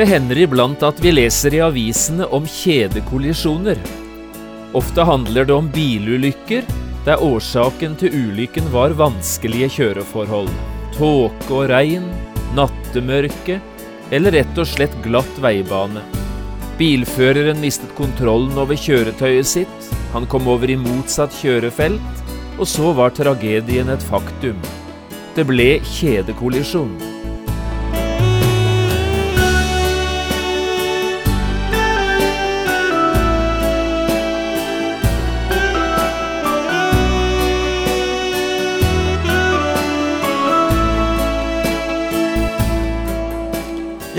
Det hender iblant at vi leser i avisene om kjedekollisjoner. Ofte handler det om bilulykker der årsaken til ulykken var vanskelige kjøreforhold. Tåke og regn, nattemørke eller rett og slett glatt veibane. Bilføreren mistet kontrollen over kjøretøyet sitt, han kom over i motsatt kjørefelt, og så var tragedien et faktum. Det ble kjedekollisjon.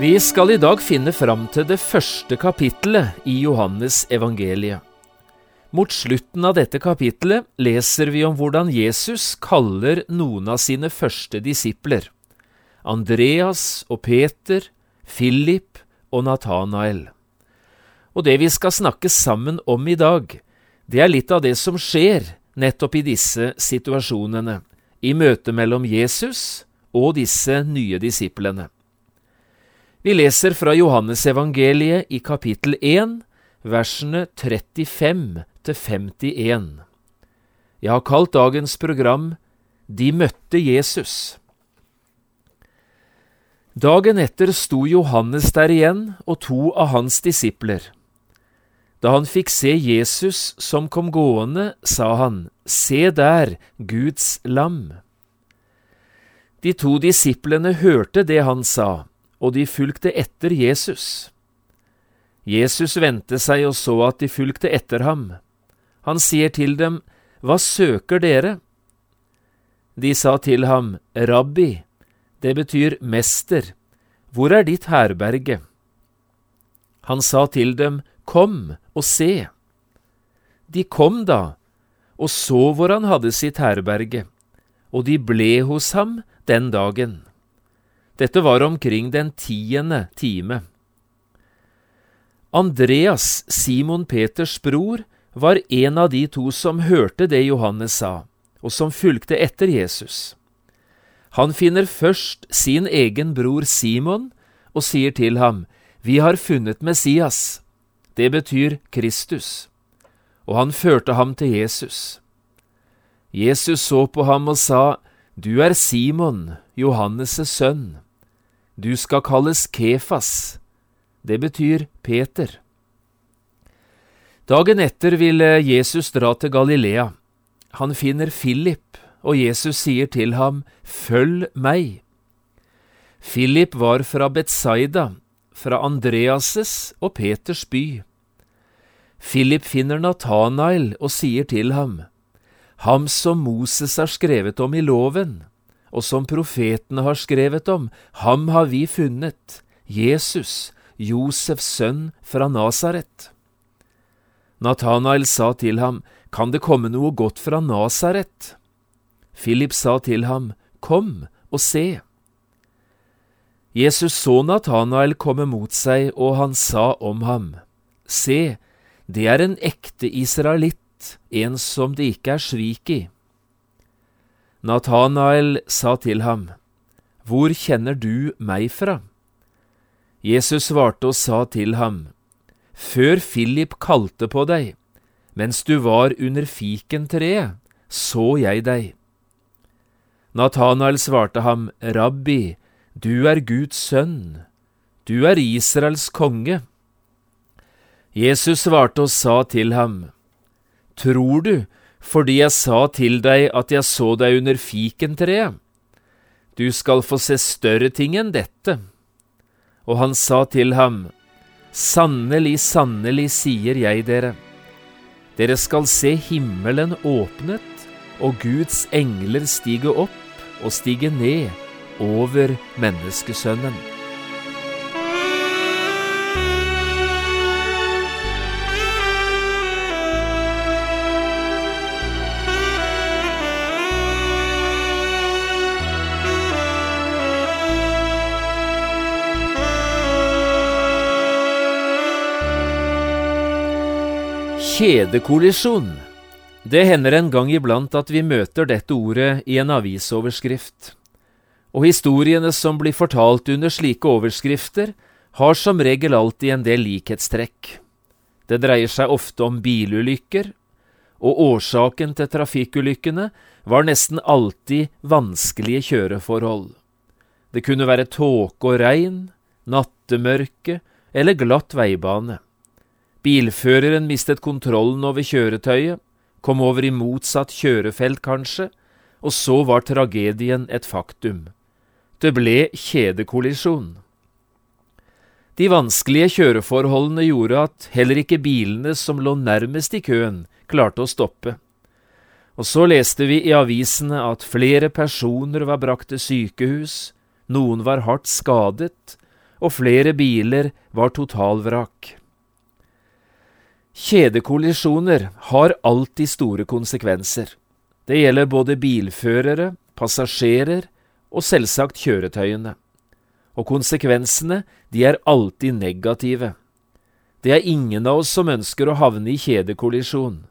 Vi skal i dag finne fram til det første kapittelet i Johannes evangeliet. Mot slutten av dette kapittelet leser vi om hvordan Jesus kaller noen av sine første disipler, Andreas og Peter, Philip og Nathanael. Og det vi skal snakke sammen om i dag, det er litt av det som skjer nettopp i disse situasjonene, i møtet mellom Jesus og disse nye disiplene. Vi leser fra Johannesevangeliet i kapittel 1, versene 35 til 51. Jeg har kalt dagens program De møtte Jesus. Dagen etter sto Johannes der igjen og to av hans disipler. Da han fikk se Jesus som kom gående, sa han, Se der, Guds lam. De to disiplene hørte det han sa og de fulgte etter Jesus. Jesus vendte seg og så at de fulgte etter ham. Han sier til dem, Hva søker dere? De sa til ham, Rabbi, det betyr mester, hvor er ditt herberge? Han sa til dem, Kom og se. De kom da, og så hvor han hadde sitt herberge, og de ble hos ham den dagen. Dette var omkring den tiende time. Andreas, Simon Peters bror, var en av de to som hørte det Johannes sa, og som fulgte etter Jesus. Han finner først sin egen bror Simon og sier til ham, Vi har funnet Messias. Det betyr Kristus. Og han førte ham til Jesus. Jesus så på ham og sa, Du er Simon, Johannes' sønn. Du skal kalles Kefas. Det betyr Peter. Dagen etter ville Jesus dra til Galilea. Han finner Philip, og Jesus sier til ham, Følg meg. Philip var fra Betsaida, fra Andreases og Peters by. Philip finner Natanael og sier til ham, Ham som Moses har skrevet om i loven, og som profetene har skrevet om, ham har vi funnet, Jesus, Josefs sønn fra Nasaret. Natanael sa til ham, Kan det komme noe godt fra Nasaret? Philip sa til ham, Kom og se. Jesus så Natanael komme mot seg, og han sa om ham, Se, det er en ekte israelitt, en som det ikke er svik i. Natanael sa til ham, Hvor kjenner du meg fra? Jesus svarte og sa til ham, Før Philip kalte på deg, mens du var under fikentreet, så jeg deg. Natanael svarte ham, Rabbi, du er Guds sønn, du er Israels konge. Jesus svarte og sa til ham, Tror du fordi jeg sa til deg at jeg så deg under fikentreet. Du skal få se større ting enn dette. Og han sa til ham, Sannelig, sannelig, sier jeg dere, dere skal se himmelen åpnet og Guds engler stige opp og stige ned over menneskesønnen. Kjedekollisjon. Det hender en gang iblant at vi møter dette ordet i en avisoverskrift. Og historiene som blir fortalt under slike overskrifter, har som regel alltid en del likhetstrekk. Det dreier seg ofte om bilulykker, og årsaken til trafikkulykkene var nesten alltid vanskelige kjøreforhold. Det kunne være tåke og regn, nattemørke eller glatt veibane. Bilføreren mistet kontrollen over kjøretøyet, kom over i motsatt kjørefelt kanskje, og så var tragedien et faktum. Det ble kjedekollisjon. De vanskelige kjøreforholdene gjorde at heller ikke bilene som lå nærmest i køen, klarte å stoppe. Og så leste vi i avisene at flere personer var brakt til sykehus, noen var hardt skadet, og flere biler var totalvrak. Kjedekollisjoner har alltid store konsekvenser. Det gjelder både bilførere, passasjerer og selvsagt kjøretøyene. Og konsekvensene, de er alltid negative. Det er ingen av oss som ønsker å havne i kjedekollisjon.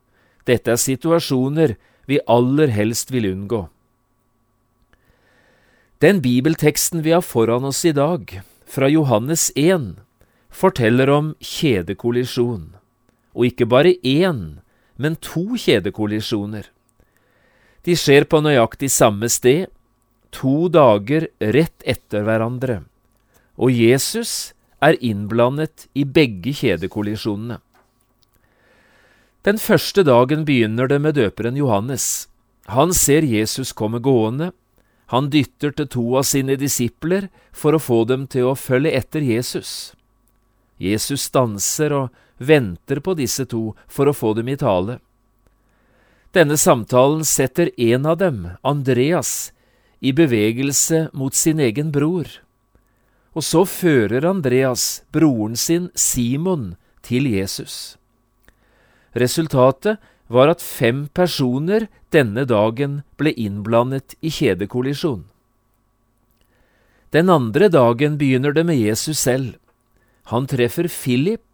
Dette er situasjoner vi aller helst vil unngå. Den bibelteksten vi har foran oss i dag, fra Johannes 1, forteller om kjedekollisjon og ikke bare én, men to kjedekollisjoner. De skjer på nøyaktig samme sted, to dager rett etter hverandre, og Jesus er innblandet i begge kjedekollisjonene. Den første dagen begynner det med døperen Johannes. Han ser Jesus komme gående, han dytter til to av sine disipler for å få dem til å følge etter Jesus. Jesus stanser og venter på disse to for å få dem i tale. Denne samtalen setter en av dem, Andreas, i bevegelse mot sin egen bror. Og så fører Andreas broren sin Simon til Jesus. Resultatet var at fem personer denne dagen ble innblandet i kjedekollisjon. Den andre dagen begynner det med Jesus selv. Han treffer Philip,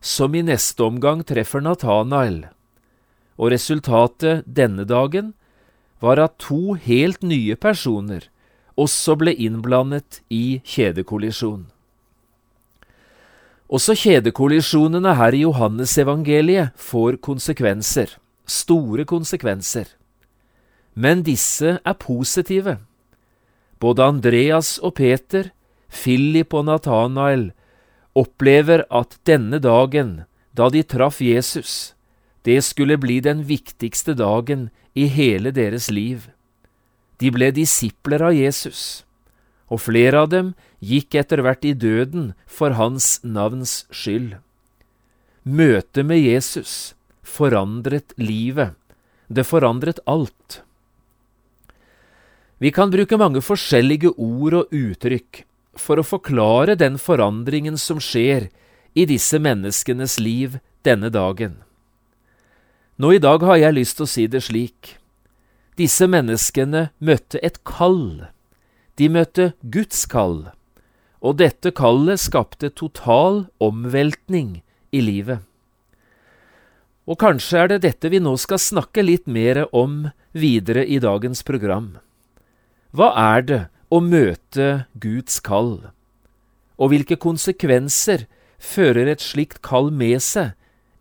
som i neste omgang treffer Natanael. Og resultatet denne dagen var at to helt nye personer også ble innblandet i kjedekollisjon. Også kjedekollisjonene her i Johannesevangeliet får konsekvenser, store konsekvenser. Men disse er positive. Både Andreas og Peter, Philip og Natanael opplever at denne dagen, da de traff Jesus, det skulle bli den viktigste dagen i hele deres liv. De ble disipler av Jesus, og flere av dem gikk etter hvert i døden for hans navns skyld. Møtet med Jesus forandret livet, det forandret alt. Vi kan bruke mange forskjellige ord og uttrykk for å forklare den forandringen som skjer i disse menneskenes liv denne dagen. Nå i dag har jeg lyst til å si det slik. Disse menneskene møtte et kall. De møtte Guds kall, og dette kallet skapte total omveltning i livet. Og kanskje er det dette vi nå skal snakke litt mer om videre i dagens program. Hva er det å møte Guds kall? Og hvilke konsekvenser fører et slikt kall med seg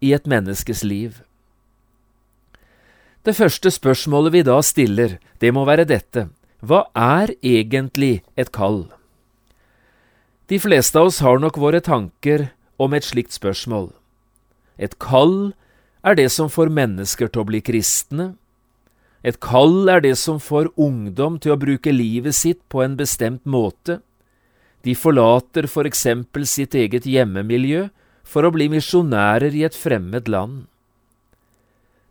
i et menneskes liv? Det første spørsmålet vi da stiller, det må være dette. Hva er egentlig et kall? De fleste av oss har nok våre tanker om et slikt spørsmål. Et kall er det som får mennesker til å bli kristne, et kall er det som får ungdom til å bruke livet sitt på en bestemt måte. De forlater for eksempel sitt eget hjemmemiljø for å bli misjonærer i et fremmed land.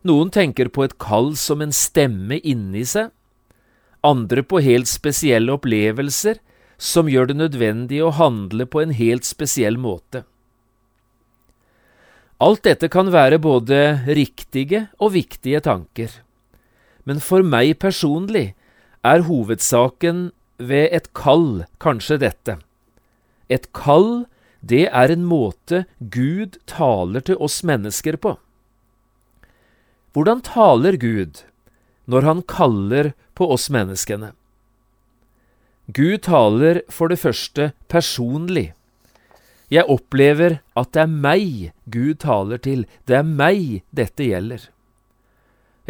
Noen tenker på et kall som en stemme inni seg. andre på helt spesielle opplevelser som gjør det nødvendig å handle på en helt spesiell måte. Alt dette kan være både riktige og viktige tanker, men for meg personlig er hovedsaken ved et kall kanskje dette. Et kall, det er en måte Gud taler til oss mennesker på. Hvordan taler Gud når han kaller på oss menneskene? Gud taler for det første personlig. Jeg opplever at det er meg Gud taler til, det er meg dette gjelder.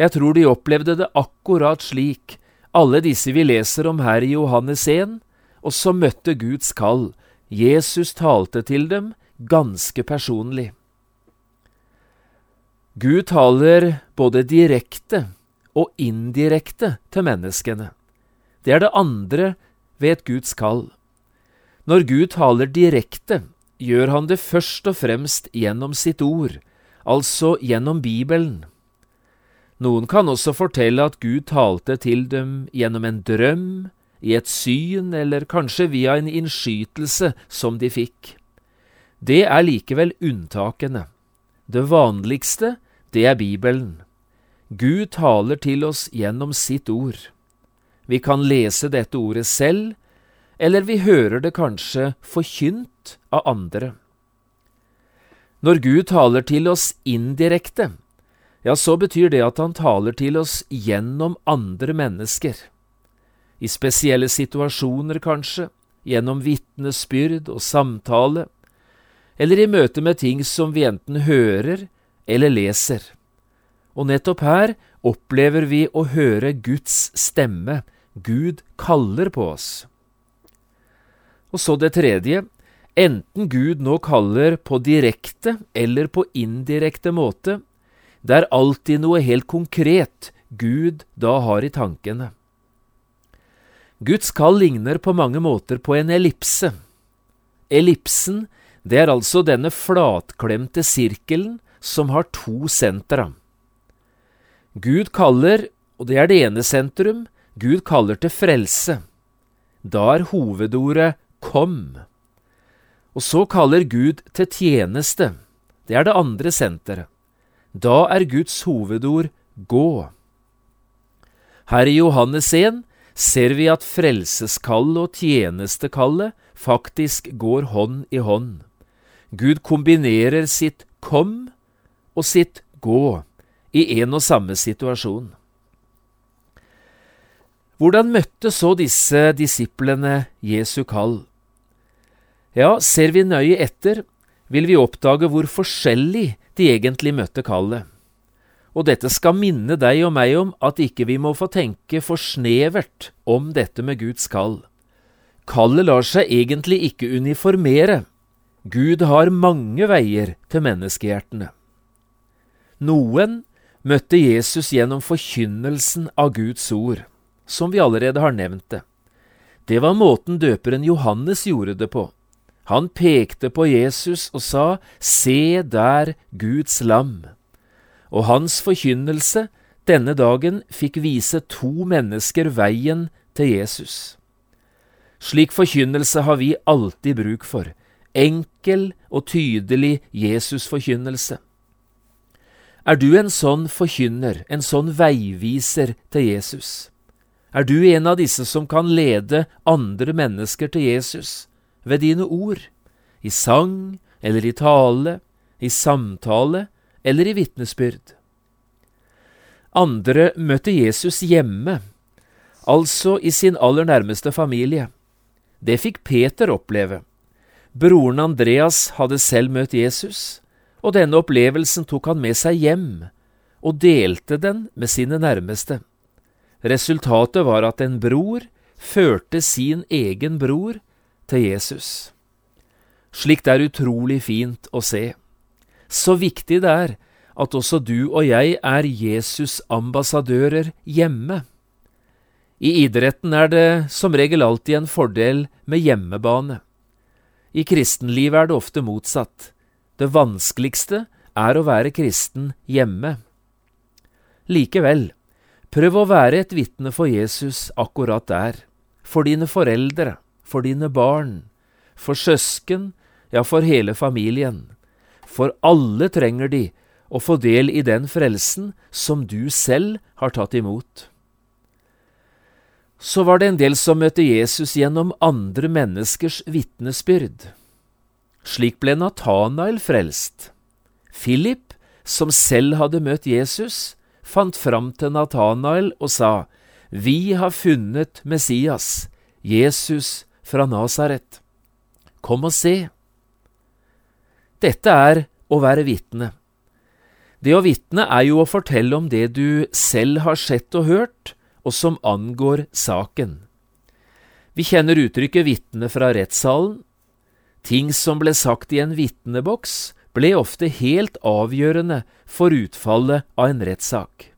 Jeg tror de opplevde det akkurat slik, alle disse vi leser om her i Johannes 1, og som møtte Guds kall. Jesus talte til dem ganske personlig. Gud taler både direkte og indirekte til menneskene. Det er det andre ved et Guds kall. Når Gud taler direkte, gjør han det først og fremst gjennom sitt ord, altså gjennom Bibelen. Noen kan også fortelle at Gud talte til dem gjennom en drøm, i et syn eller kanskje via en innskytelse som de fikk. Det er likevel unntakene. Det vanligste, det er Bibelen. Gud taler til oss gjennom sitt ord. Vi kan lese dette ordet selv, eller vi hører det kanskje forkynt av andre. Når Gud taler til oss indirekte, ja, så betyr det at han taler til oss gjennom andre mennesker. I spesielle situasjoner, kanskje, gjennom vitnesbyrd og samtale, eller i møte med ting som vi enten hører eller leser. Og nettopp her opplever vi å høre Guds stemme, Gud kaller på oss. Og så det tredje, enten Gud nå kaller på direkte eller på indirekte måte, det er alltid noe helt konkret Gud da har i tankene. Guds kall ligner på mange måter på en ellipse. Ellipsen, det er altså denne flatklemte sirkelen som har to sentra. Gud kaller, og det er det ene sentrum, Gud kaller til frelse. Da er hovedordet kom. Og så kaller Gud til tjeneste. Det er det andre senteret. Da er Guds hovedord gå. Her i Johannes 1 ser vi at frelseskallet og tjenestekallet faktisk går hånd i hånd. Gud kombinerer sitt kom og sitt gå i en og samme situasjon. Hvordan møtte så disse disiplene Jesu kall? Ja, ser vi nøye etter, vil vi oppdage hvor forskjellig de egentlig møtte kallet. Og dette skal minne deg og meg om at ikke vi må få tenke for snevert om dette med Guds kall. Kallet lar seg egentlig ikke uniformere. Gud har mange veier til menneskehjertene. Noen møtte Jesus gjennom forkynnelsen av Guds ord, som vi allerede har nevnt det. Det var måten døperen Johannes gjorde det på. Han pekte på Jesus og sa, Se der Guds lam. Og hans forkynnelse denne dagen fikk vise to mennesker veien til Jesus. Slik forkynnelse har vi alltid bruk for, enkel og tydelig Jesusforkynnelse. Er du en sånn forkynner, en sånn veiviser til Jesus? Er du en av disse som kan lede andre mennesker til Jesus? Ved dine ord, i sang eller i tale, i samtale eller i vitnesbyrd. Andre møtte Jesus hjemme, altså i sin aller nærmeste familie. Det fikk Peter oppleve. Broren Andreas hadde selv møtt Jesus, og denne opplevelsen tok han med seg hjem, og delte den med sine nærmeste. Resultatet var at en bror førte sin egen bror til Jesus. Slikt er utrolig fint å se. Så viktig det er at også du og jeg er Jesus' ambassadører hjemme. I idretten er det som regel alltid en fordel med hjemmebane. I kristenlivet er det ofte motsatt. Det vanskeligste er å være kristen hjemme. Likevel, Prøv å være et vitne for Jesus akkurat der, for dine foreldre, for dine barn, for søsken, ja, for hele familien. For alle trenger de å få del i den frelsen som du selv har tatt imot. Så var det en del som møtte Jesus gjennom andre menneskers vitnesbyrd. Slik ble Natanael frelst. Philip, som selv hadde møtt Jesus, fant fram til Natanael og sa, Vi har funnet Messias, Jesus fra Nasaret. Kom og se. Dette er å være vitne. Det å vitne er jo å fortelle om det du selv har sett og hørt, og som angår saken. Vi kjenner uttrykket vitne fra rettssalen. Ting som ble sagt i en vitneboks, ble ofte helt avgjørende for utfallet av en rettssak.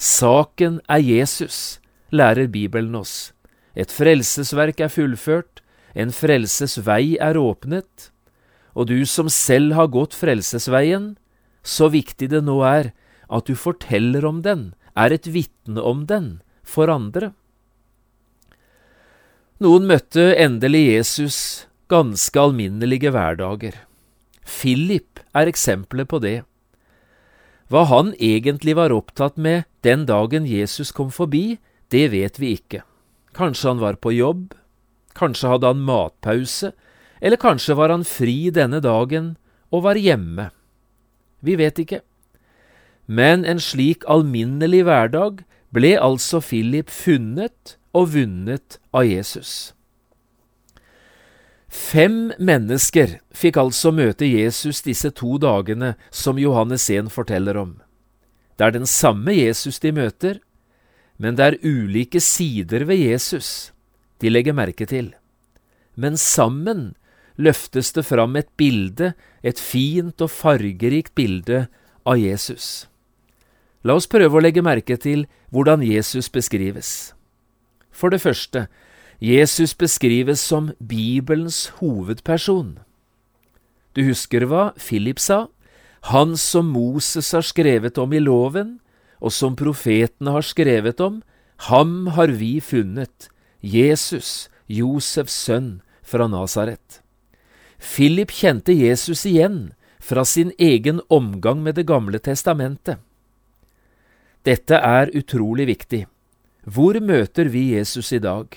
Saken er Jesus, lærer Bibelen oss. Et frelsesverk er fullført, en frelsesvei er åpnet, og du som selv har gått frelsesveien, så viktig det nå er at du forteller om den, er et vitne om den, for andre. Noen møtte endelig Jesus ganske alminnelige hverdager. Philip er eksempelet på det. Hva han egentlig var opptatt med den dagen Jesus kom forbi, det vet vi ikke. Kanskje han var på jobb, kanskje hadde han matpause, eller kanskje var han fri denne dagen og var hjemme. Vi vet ikke. Men en slik alminnelig hverdag ble altså Philip funnet og vunnet av Jesus. Fem mennesker fikk altså møte Jesus disse to dagene som Johannes 1 forteller om. Det er den samme Jesus de møter, men det er ulike sider ved Jesus de legger merke til. Men sammen løftes det fram et bilde, et fint og fargerikt bilde av Jesus. La oss prøve å legge merke til hvordan Jesus beskrives. For det første, Jesus beskrives som Bibelens hovedperson. Du husker hva Philip sa? Han som Moses har skrevet om i loven, og som profetene har skrevet om, ham har vi funnet, Jesus, Josefs sønn fra Nasaret. Philip kjente Jesus igjen fra sin egen omgang med Det gamle testamentet. Dette er utrolig viktig. Hvor møter vi Jesus i dag?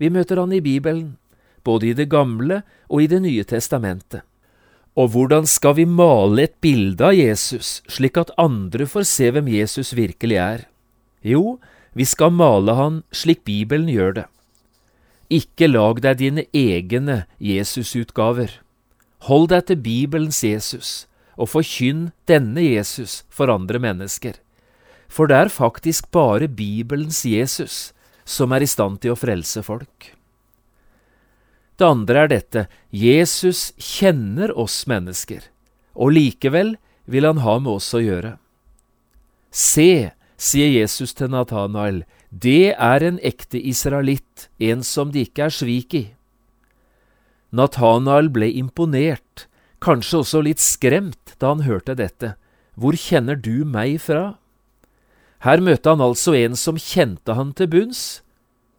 Vi møter han i Bibelen, både i Det gamle og i Det nye testamentet. Og hvordan skal vi male et bilde av Jesus, slik at andre får se hvem Jesus virkelig er? Jo, vi skal male han slik Bibelen gjør det. Ikke lag deg dine egne Jesusutgaver. Hold deg til Bibelens Jesus, og forkynn denne Jesus for andre mennesker. For det er faktisk bare Bibelens Jesus som er i stand til å frelse folk. Det andre er dette, Jesus kjenner oss mennesker, og likevel vil han ha med oss å gjøre. Se, sier Jesus til Natanael, det er en ekte israelitt, en som det ikke er svik i. Natanael ble imponert, kanskje også litt skremt da han hørte dette. Hvor kjenner du meg fra? Her møtte han altså en som kjente han til bunns,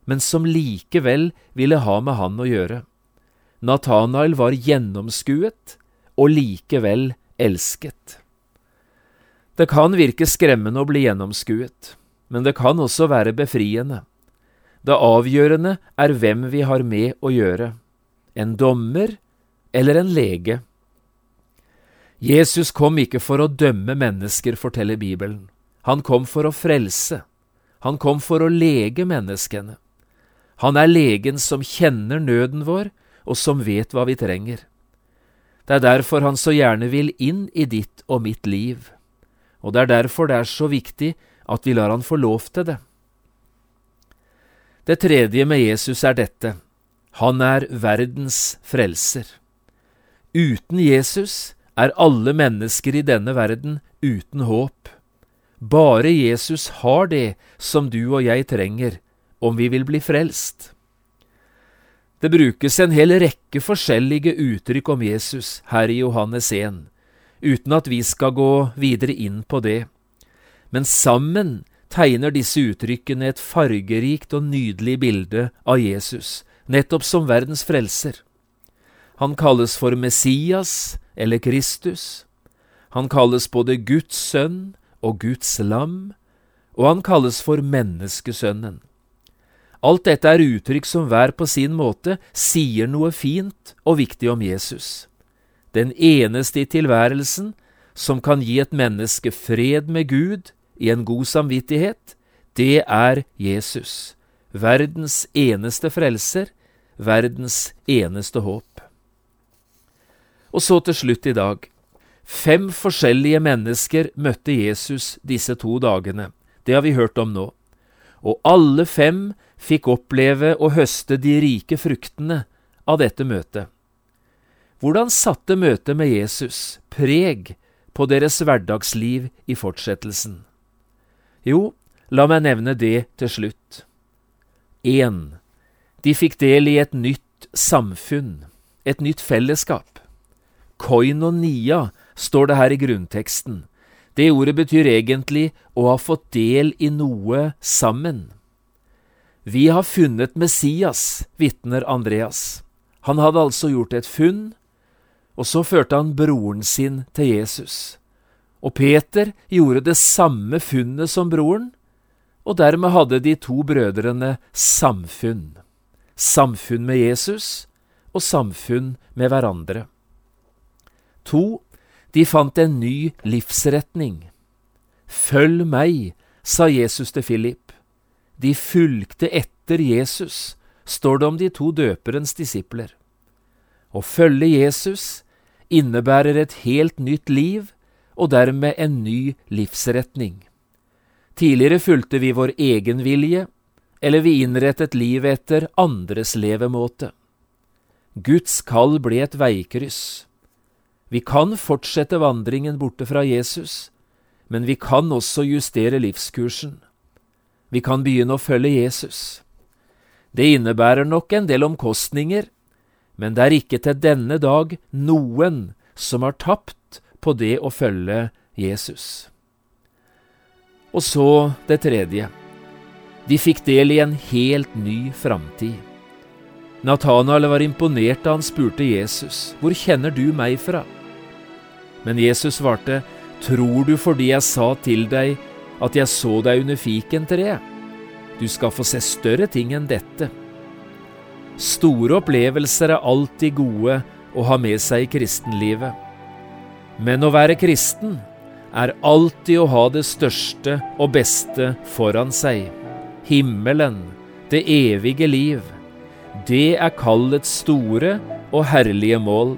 men som likevel ville ha med han å gjøre. Nathanael var gjennomskuet og likevel elsket. Det kan virke skremmende å bli gjennomskuet, men det kan også være befriende. Det avgjørende er hvem vi har med å gjøre, en dommer eller en lege. Jesus kom ikke for å dømme mennesker, forteller Bibelen. Han kom for å frelse. Han kom for å lege menneskene. Han er legen som kjenner nøden vår, og som vet hva vi trenger. Det er derfor han så gjerne vil inn i ditt og mitt liv, og det er derfor det er så viktig at vi lar han få lov til det. Det tredje med Jesus er dette, han er verdens frelser. Uten Jesus er alle mennesker i denne verden uten håp. Bare Jesus har det som du og jeg trenger om vi vil bli frelst. Det brukes en hel rekke forskjellige uttrykk om Jesus her i Johannes 1, uten at vi skal gå videre inn på det. Men sammen tegner disse uttrykkene et fargerikt og nydelig bilde av Jesus, nettopp som verdens frelser. Han kalles for Messias eller Kristus. Han kalles både Guds sønn og Guds lam, og han kalles for Menneskesønnen. Alt dette er uttrykk som hver på sin måte sier noe fint og viktig om Jesus. Den eneste i tilværelsen som kan gi et menneske fred med Gud i en god samvittighet, det er Jesus, verdens eneste frelser, verdens eneste håp. Og så til slutt i dag. Fem forskjellige mennesker møtte Jesus disse to dagene. Det har vi hørt om nå. Og alle fem fikk oppleve å høste de rike fruktene av dette møtet. Hvordan satte møtet med Jesus preg på deres hverdagsliv i fortsettelsen? Jo, la meg nevne det til slutt. 1. De fikk del i et nytt samfunn, et nytt fellesskap. Koinonia står det her i grunnteksten. Det ordet betyr egentlig å ha fått del i noe sammen. Vi har funnet Messias, vitner Andreas. Han hadde altså gjort et funn, og så førte han broren sin til Jesus. Og Peter gjorde det samme funnet som broren, og dermed hadde de to brødrene samfunn. Samfunn med Jesus og samfunn med hverandre. To, de fant en ny livsretning. Følg meg, sa Jesus til Philip. De fulgte etter Jesus, står det om de to døperens disipler. Å følge Jesus innebærer et helt nytt liv og dermed en ny livsretning. Tidligere fulgte vi vår egen vilje, eller vi innrettet livet etter andres levemåte. Guds kall ble et veikryss. Vi kan fortsette vandringen borte fra Jesus, men vi kan også justere livskursen. Vi kan begynne å følge Jesus. Det innebærer nok en del omkostninger, men det er ikke til denne dag noen som har tapt på det å følge Jesus. Og så det tredje. De fikk del i en helt ny framtid. Nathanael var imponert da han spurte Jesus, Hvor kjenner du meg fra? Men Jesus svarte, Tror du fordi jeg sa til deg at jeg så deg under fikentreet. Du skal få se større ting enn dette. Store opplevelser er alltid gode å ha med seg i kristenlivet. Men å være kristen er alltid å ha det største og beste foran seg. Himmelen, det evige liv. Det er kallets store og herlige mål.